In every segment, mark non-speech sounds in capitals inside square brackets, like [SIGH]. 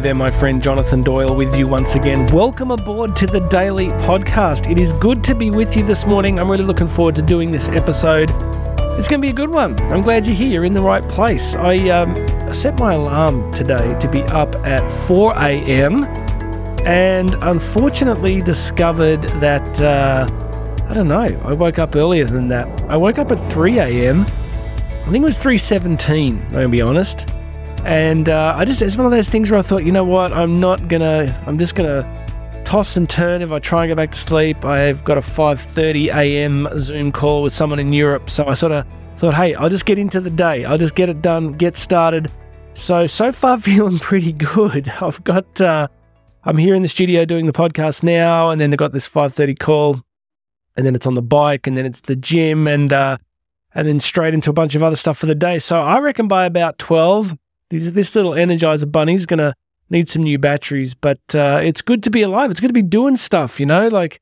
There, my friend Jonathan Doyle, with you once again. Welcome aboard to the Daily Podcast. It is good to be with you this morning. I'm really looking forward to doing this episode. It's going to be a good one. I'm glad you're here. You're in the right place. I um, set my alarm today to be up at 4 a.m. and unfortunately discovered that, uh, I don't know, I woke up earlier than that. I woke up at 3 a.m. I think it was 3.17, I'm going to be honest. And uh, I just, it's one of those things where I thought, you know what, I'm not gonna, I'm just gonna toss and turn if I try and go back to sleep. I've got a 5:30 a.m. Zoom call with someone in Europe, so I sort of thought, hey, I'll just get into the day. I'll just get it done, get started. So so far, [LAUGHS] feeling pretty good. [LAUGHS] I've got, uh, I'm here in the studio doing the podcast now, and then I've got this 5:30 call, and then it's on the bike, and then it's the gym, and uh, and then straight into a bunch of other stuff for the day. So I reckon by about 12 this, this little Energizer Bunny's going to need some new batteries, but uh, it's good to be alive. It's good to be doing stuff, you know? Like,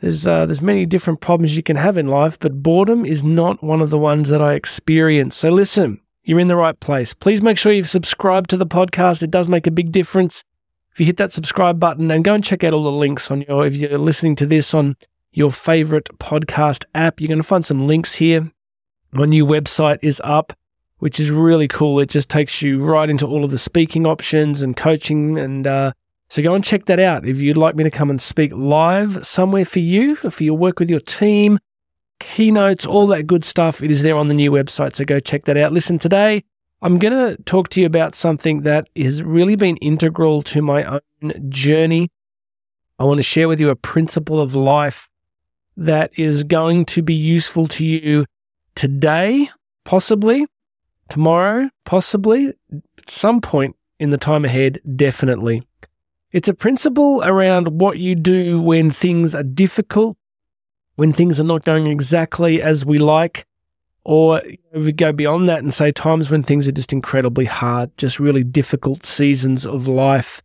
there's, uh, there's many different problems you can have in life, but boredom is not one of the ones that I experience. So listen, you're in the right place. Please make sure you've subscribed to the podcast. It does make a big difference. If you hit that subscribe button and go and check out all the links on your, if you're listening to this on your favorite podcast app, you're going to find some links here. My new website is up which is really cool. It just takes you right into all of the speaking options and coaching. And uh, so go and check that out. If you'd like me to come and speak live somewhere for you, for your work with your team, keynotes, all that good stuff, it is there on the new website. So go check that out. Listen, today I'm going to talk to you about something that has really been integral to my own journey. I want to share with you a principle of life that is going to be useful to you today, possibly, Tomorrow, possibly. At some point in the time ahead, definitely. It's a principle around what you do when things are difficult, when things are not going exactly as we like, or we go beyond that and say times when things are just incredibly hard, just really difficult seasons of life.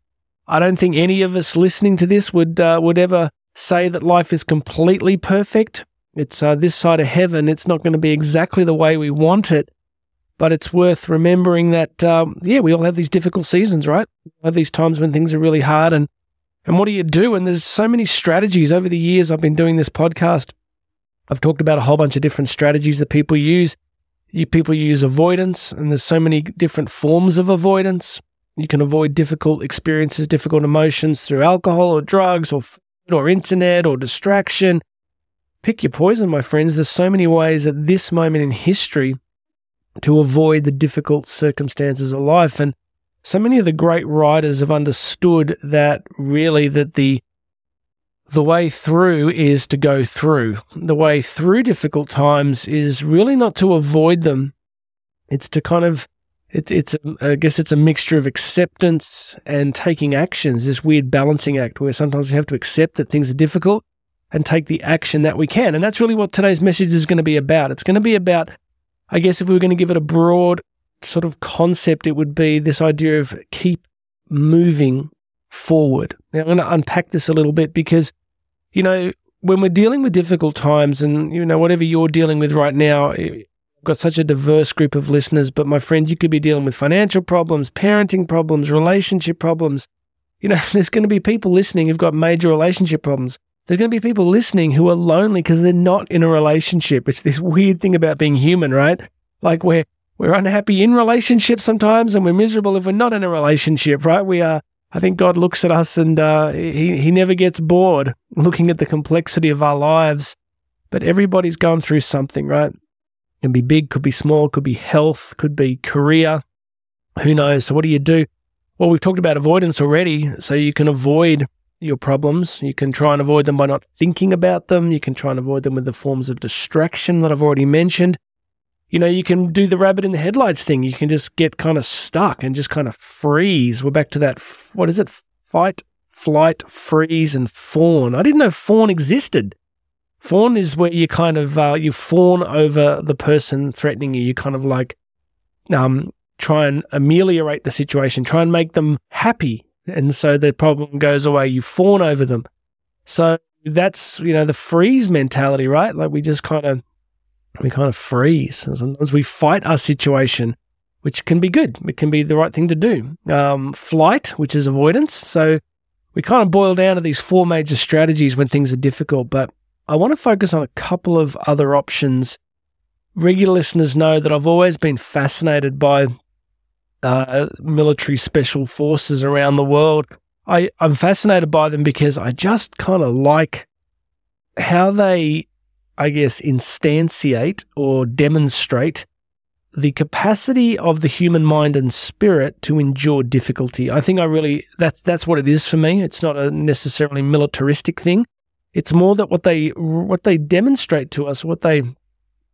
I don't think any of us listening to this would uh, would ever say that life is completely perfect. It's uh, this side of heaven. It's not going to be exactly the way we want it, but it's worth remembering that, um, yeah, we all have these difficult seasons, right? We have these times when things are really hard. And, and what do you do? And there's so many strategies over the years I've been doing this podcast. I've talked about a whole bunch of different strategies that people use. You, people use avoidance, and there's so many different forms of avoidance. You can avoid difficult experiences, difficult emotions through alcohol or drugs or food or internet or distraction. Pick your poison, my friends. There's so many ways at this moment in history to avoid the difficult circumstances of life. And so many of the great writers have understood that really that the the way through is to go through. The way through difficult times is really not to avoid them. It's to kind of it, it's I guess it's a mixture of acceptance and taking actions. This weird balancing act where sometimes we have to accept that things are difficult and take the action that we can. And that's really what today's message is going to be about. It's going to be about I guess if we were going to give it a broad sort of concept, it would be this idea of keep moving forward. Now, I'm going to unpack this a little bit because, you know, when we're dealing with difficult times and, you know, whatever you're dealing with right now, eh, I've got such a diverse group of listeners, but my friend, you could be dealing with financial problems, parenting problems, relationship problems. You know, [LAUGHS] there's going to be people listening who've got major relationship problems there's going to be people listening who are lonely because they're not in a relationship. It's this weird thing about being human, right? Like we're we're unhappy in relationships sometimes, and we're miserable if we're not in a relationship, right? We are. I think God looks at us and uh, he he never gets bored [LAUGHS] looking at the complexity of our lives. But everybody's gone through something, right? Can be big, could be small, could be health, could be career. Who knows? So what do you do? Well, we've talked about avoidance already, so you can avoid your problems. You can try and avoid them by not thinking about them. You can try and avoid them with the forms of distraction that I've already mentioned. You know, you can do the rabbit in the headlights thing. You can just get kind of stuck and just kind of freeze. We're back to that, what is it? Fight, flight, freeze, and fawn. I didn't know fawn existed. Fawn is where you kind of, uh, you fawn over the person threatening you. You kind of like, um, try and ameliorate the situation, try and make them happy and so the problem goes away. You fawn over them. So that's you know the freeze mentality, right? Like we just kind of we kind of freeze. Sometimes we fight our situation. which can be good. It can be the right thing to do. Um, flight, which is avoidance. So we kind of boil down to these four major strategies when things are difficult, but I want to focus on a couple of other options. Regular listeners know that I've always been fascinated by uh, military special forces around the world. I, I'm fascinated by them because I just kind of like how they, I guess, instantiate or demonstrate the capacity of the human mind and spirit to endure difficulty. I think I really that's that's what it is for me. It's not a necessarily militaristic thing. It's more that what they what they demonstrate to us, what they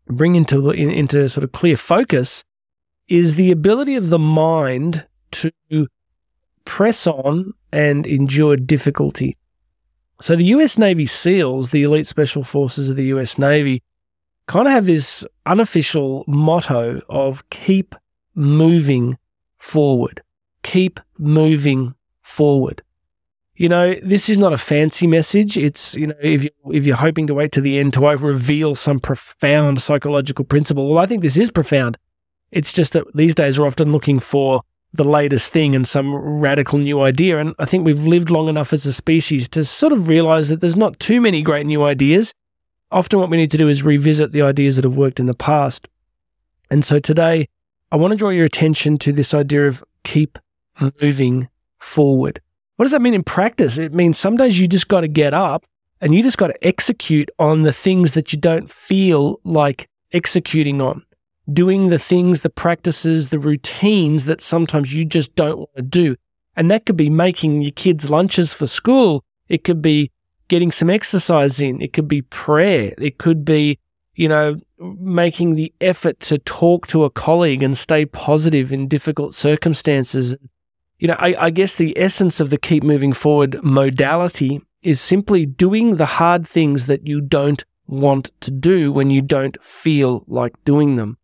bring into into sort of clear focus, is the ability of the mind to press on and endure difficulty. So the US Navy SEALs, the elite special forces of the US Navy, kind of have this unofficial motto of keep moving forward. Keep moving forward. You know, this is not a fancy message. It's, you know, if, you, if you're hoping to wait to the end to reveal some profound psychological principle, well, I think this is profound. It's just that these days we're often looking for the latest thing and some radical new idea. And I think we've lived long enough as a species to sort of realize that there's not too many great new ideas often what we need to do is revisit the ideas that have worked in the past. And so today, I want to draw your attention to this idea of keep moving forward. What does that mean in practice? It means some days you just got to get up and you just got to execute on the things that you don't feel like executing on, doing the things, the practices, the routines that sometimes you just don't want to do. And that could be making your kids lunches for school. It could be getting some exercise in. It could be prayer. It could be, you know, making the effort to talk to a colleague and stay positive in difficult circumstances. You know, I, I guess the essence of the keep moving forward modality is simply doing the hard things that you don't want to do when you don't feel like doing them.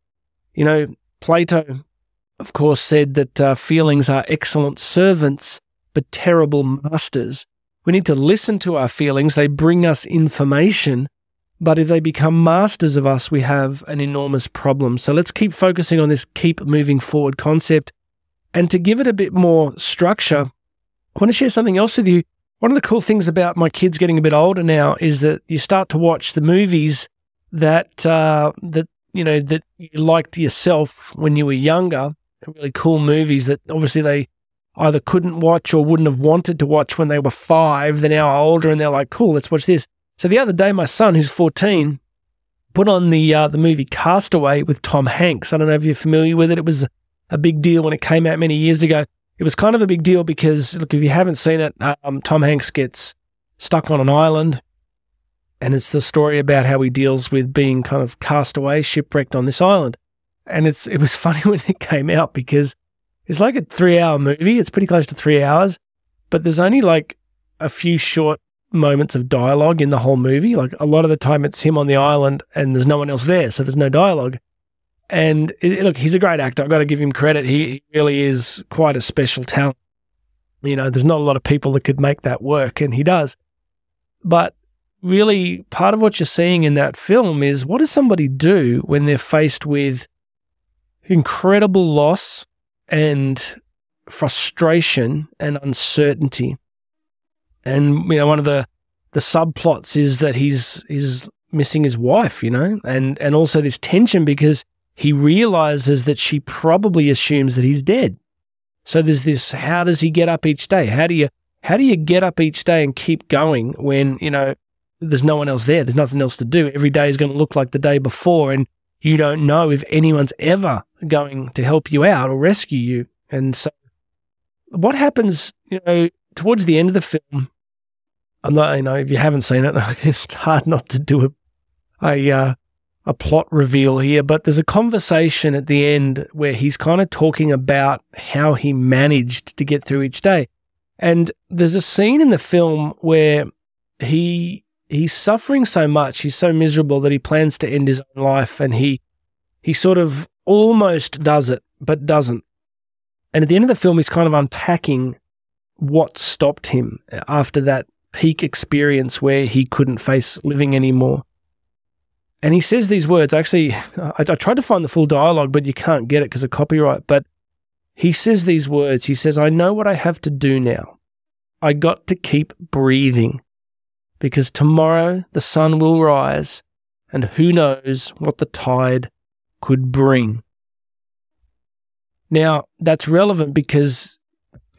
You know, Plato, of course, said that uh, feelings are excellent servants, but terrible masters. We need to listen to our feelings. They bring us information. But if they become masters of us, we have an enormous problem. So let's keep focusing on this keep moving forward concept. And to give it a bit more structure, I want to share something else with you. One of the cool things about my kids getting a bit older now is that you start to watch the movies that uh, that you know that you liked yourself when you were younger. Really cool movies that obviously they either couldn't watch or wouldn't have wanted to watch when they were five. They're now older and they're like, cool, let's watch this. So the other day, my son, who's 14, put on the uh, the movie Cast Away with Tom Hanks. I don't know if you're familiar with it. It was a big deal when it came out many years ago. It was kind of a big deal because, look, if you haven't seen it, um, Tom Hanks gets stuck on an island. And it's the story about how he deals with being kind of cast away, shipwrecked on this island. And it's it was [LAUGHS] funny when it came out because it's like a three hour movie. It's pretty close to three hours, but there's only like a few short moments of dialogue in the whole movie. Like a lot of the time, it's him on the island and there's no one else there, so there's no dialogue. And it, look, he's a great actor. I've got to give him credit. He, he really is quite a special talent. You know, there's not a lot of people that could make that work, and he does. But really, part of what you're seeing in that film is what does somebody do when they're faced with incredible loss and frustration and uncertainty. And you know, one of the the subplots is that he's he's missing his wife, you know, and and also this tension because he realizes that she probably assumes that he's dead. So there's this how does he get up each day? How do you how do you get up each day and keep going when, you know, there's no one else there. There's nothing else to do. Every day is going to look like the day before and you don't know if anyone's ever going to help you out or rescue you. And so, what happens, you know, towards the end of the film? I'm not, you know, if you haven't seen it, [LAUGHS] it's hard not to do a a, uh, a plot reveal here, but there's a conversation at the end where he's kind of talking about how he managed to get through each day. And there's a scene in the film where he he's suffering so much, he's so miserable that he plans to end his own life and he he sort of almost does it, but doesn't. And at the end of the film, he's kind of unpacking what stopped him after that peak experience where he couldn't face living anymore. And he says these words. Actually, I, I tried to find the full dialogue, but you can't get it because of copyright. But he says these words. He says, I know what I have to do now. I got to keep breathing because tomorrow the sun will rise and who knows what the tide could bring. Now, that's relevant because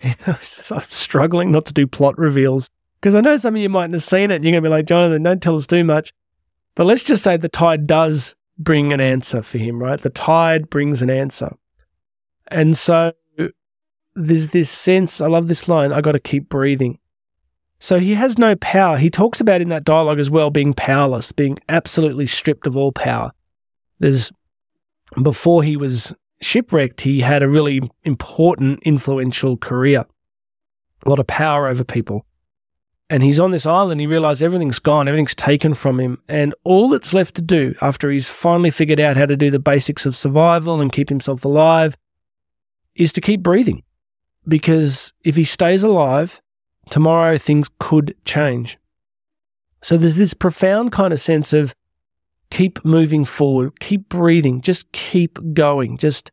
[LAUGHS] I'm struggling not to do plot reveals because I know some of you mightn't have seen it. And you're going to be like, Jonathan, don't tell us too much. But let's just say the tide does bring an answer for him, right? The tide brings an answer. And so there's this sense, I love this line, I got to keep breathing. So he has no power. He talks about in that dialogue as well being powerless, being absolutely stripped of all power. There's before he was shipwrecked, he had a really important, influential career, a lot of power over people. And he's on this island, he realizes everything's gone, everything's taken from him. And all that's left to do after he's finally figured out how to do the basics of survival and keep himself alive is to keep breathing. Because if he stays alive, tomorrow things could change. So there's this profound kind of sense of keep moving forward, keep breathing, just keep going, just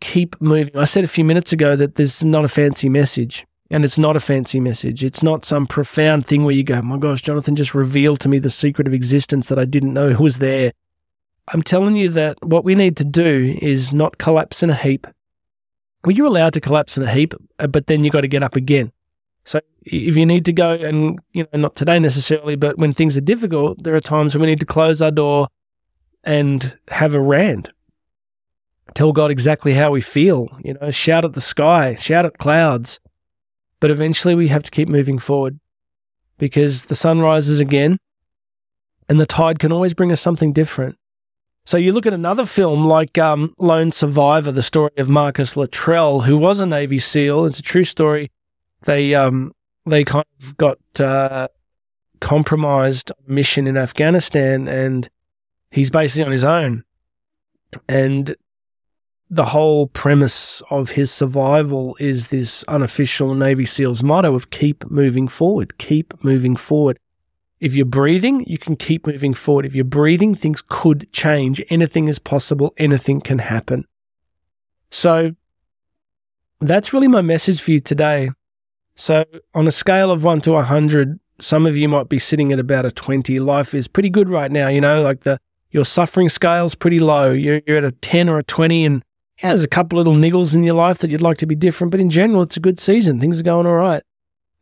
keep moving. I said a few minutes ago that there's not a fancy message, and it's not a fancy message. It's not some profound thing where you go, my gosh, Jonathan just revealed to me the secret of existence that I didn't know was there. I'm telling you that what we need to do is not collapse in a heap. Well, you're allowed to collapse in a heap, uh, but then you've got to get up again. So if you need to go and, you know, not today necessarily, but when things are difficult, there are times when we need to close our door and have a rant. Tell God exactly how we feel, you know, shout at the sky, shout at clouds. But eventually we have to keep moving forward because the sun rises again and the tide can always bring us something different. So you look at another film like um, Lone Survivor, the story of Marcus Luttrell, who was a Navy SEAL. It's a true story they um they kind of got uh, compromised mission in Afghanistan, and he's basically on his own. And the whole premise of his survival is this unofficial Navy SEALs motto of keep moving forward, keep moving forward. If you're breathing, you can keep moving forward. If you're breathing, things could change. Anything is possible, anything can happen. So that's really my message for you today. So, on a scale of 1 to 100, some of you might be sitting at about a 20. Life is pretty good right now, you know, like the your suffering scale's pretty low. You're, you're at a 10 or a 20 and yeah, there's a couple little niggles in your life that you'd like to be different, but in general, it's a good season. Things are going all right.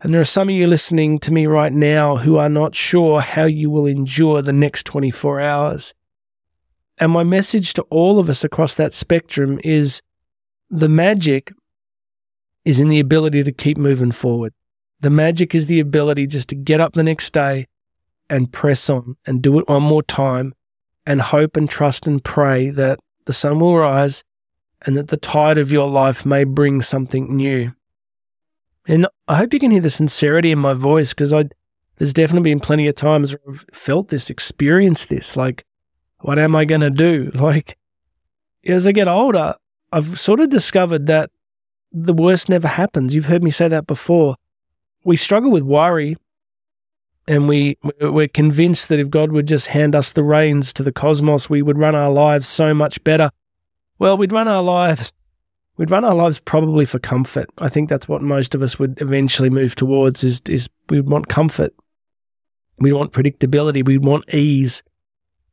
And there are some of you listening to me right now who are not sure how you will endure the next 24 hours. And my message to all of us across that spectrum is the magic is in the ability to keep moving forward. The magic is the ability just to get up the next day and press on and do it one more time and hope and trust and pray that the sun will rise and that the tide of your life may bring something new. And I hope you can hear the sincerity in my voice because I there's definitely been plenty of times where I've felt this, experienced this, like, what am I going to do? [LAUGHS] Like, as I get older, I've sort of discovered that the worst never happens. You've heard me say that before. We struggle with worry and we we're convinced that if God would just hand us the reins to the cosmos, we would run our lives so much better. Well, we'd run our lives we'd run our lives probably for comfort. I think that's what most of us would eventually move towards is is we want comfort. We want predictability, we want ease.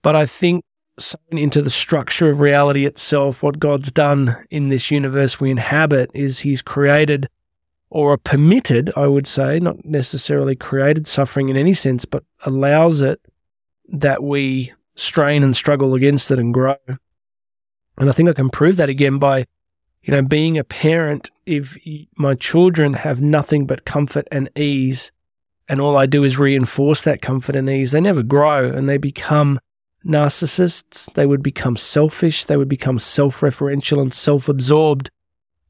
But I think sewn into the structure of reality itself, what God's done in this universe we inhabit is He's created or permitted, I would say, not necessarily created suffering in any sense, but allows it that we strain and struggle against it and grow. And I think I can prove that again by, you know, being a parent. If my children have nothing but comfort and ease, and all I do is reinforce that comfort and ease, they never grow and they become narcissists, they would become selfish, they would become self referential and self absorbed.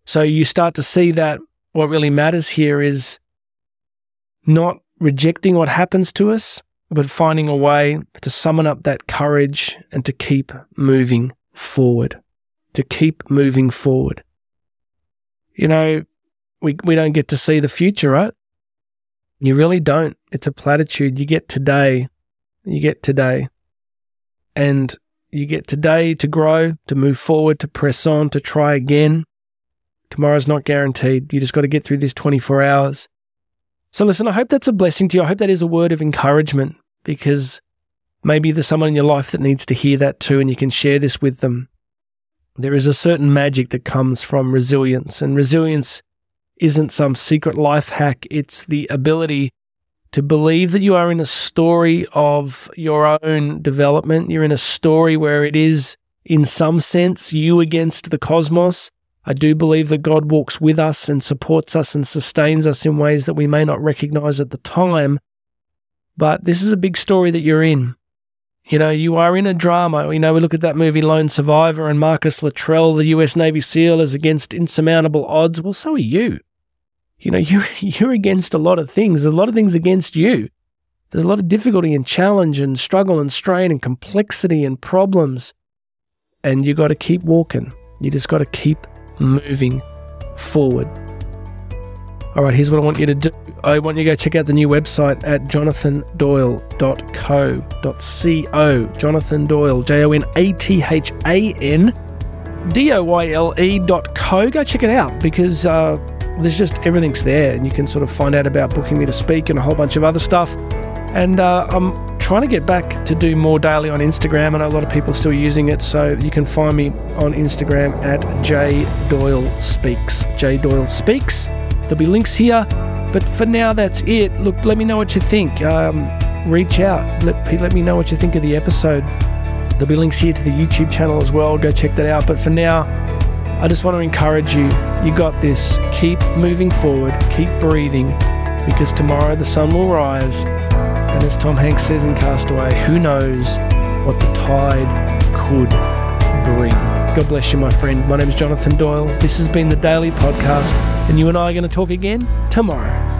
So you start to see that what really matters here is not rejecting what happens to us, but finding a way to summon up that courage and to keep moving forward. To keep moving forward. You know, we, we don't get to see the future, right? You really don't. It's a platitude. You get today. You get today. And you get today to grow, to move forward, to press on, to try again. Tomorrow's not guaranteed. You just got to get through this 24 hours. So, listen, I hope that's a blessing to you. I hope that is a word of encouragement because maybe there's someone in your life that needs to hear that too, and you can share this with them. There is a certain magic that comes from resilience, and resilience isn't some secret life hack. It's the ability to believe that you are in a story of your own development. You're in a story where it is, in some sense, you against the cosmos. I do believe that God walks with us and supports us and sustains us in ways that we may not recognize at the time. But this is a big story that you're in. You know, you are in a drama. You know, we look at that movie Lone Survivor and Marcus Luttrell, the US Navy SEAL, is against insurmountable odds. Well, so are you. You know, [LAUGHS] you, you're against a lot of things. There's a lot of things against you. There's a lot of difficulty and challenge and struggle and strain and complexity and problems. And you got to keep walking. You just got to keep moving forward. All right, here's what I want you to do. I want you to go check out the new website at jonathandoyle.co.co. Jonathan Doyle, J O N A T H A N D O Y L E dot co. Go check it out because uh, there's just everything's there, and you can sort of find out about booking me to speak and a whole bunch of other stuff. And uh, I'm trying to get back to do more daily on Instagram. I know a lot of people are still using it, so you can find me on Instagram at J Doyle Speaks. J Doyle Speaks. There'll be links here, but for now that's it. Look, let me know what you think. Um, reach out. Let let me know what you think of the episode. There'll be links here to the YouTube channel as well. Go check that out. But for now, I just want to encourage you. You got this. Keep moving forward. Keep breathing, because tomorrow the sun will rise. And as Tom Hanks says in Cast Away, who knows what the tide could bring. God bless you, my friend. My name is Jonathan Doyle. This has been the Daily Podcast, and you and I are going to talk again tomorrow.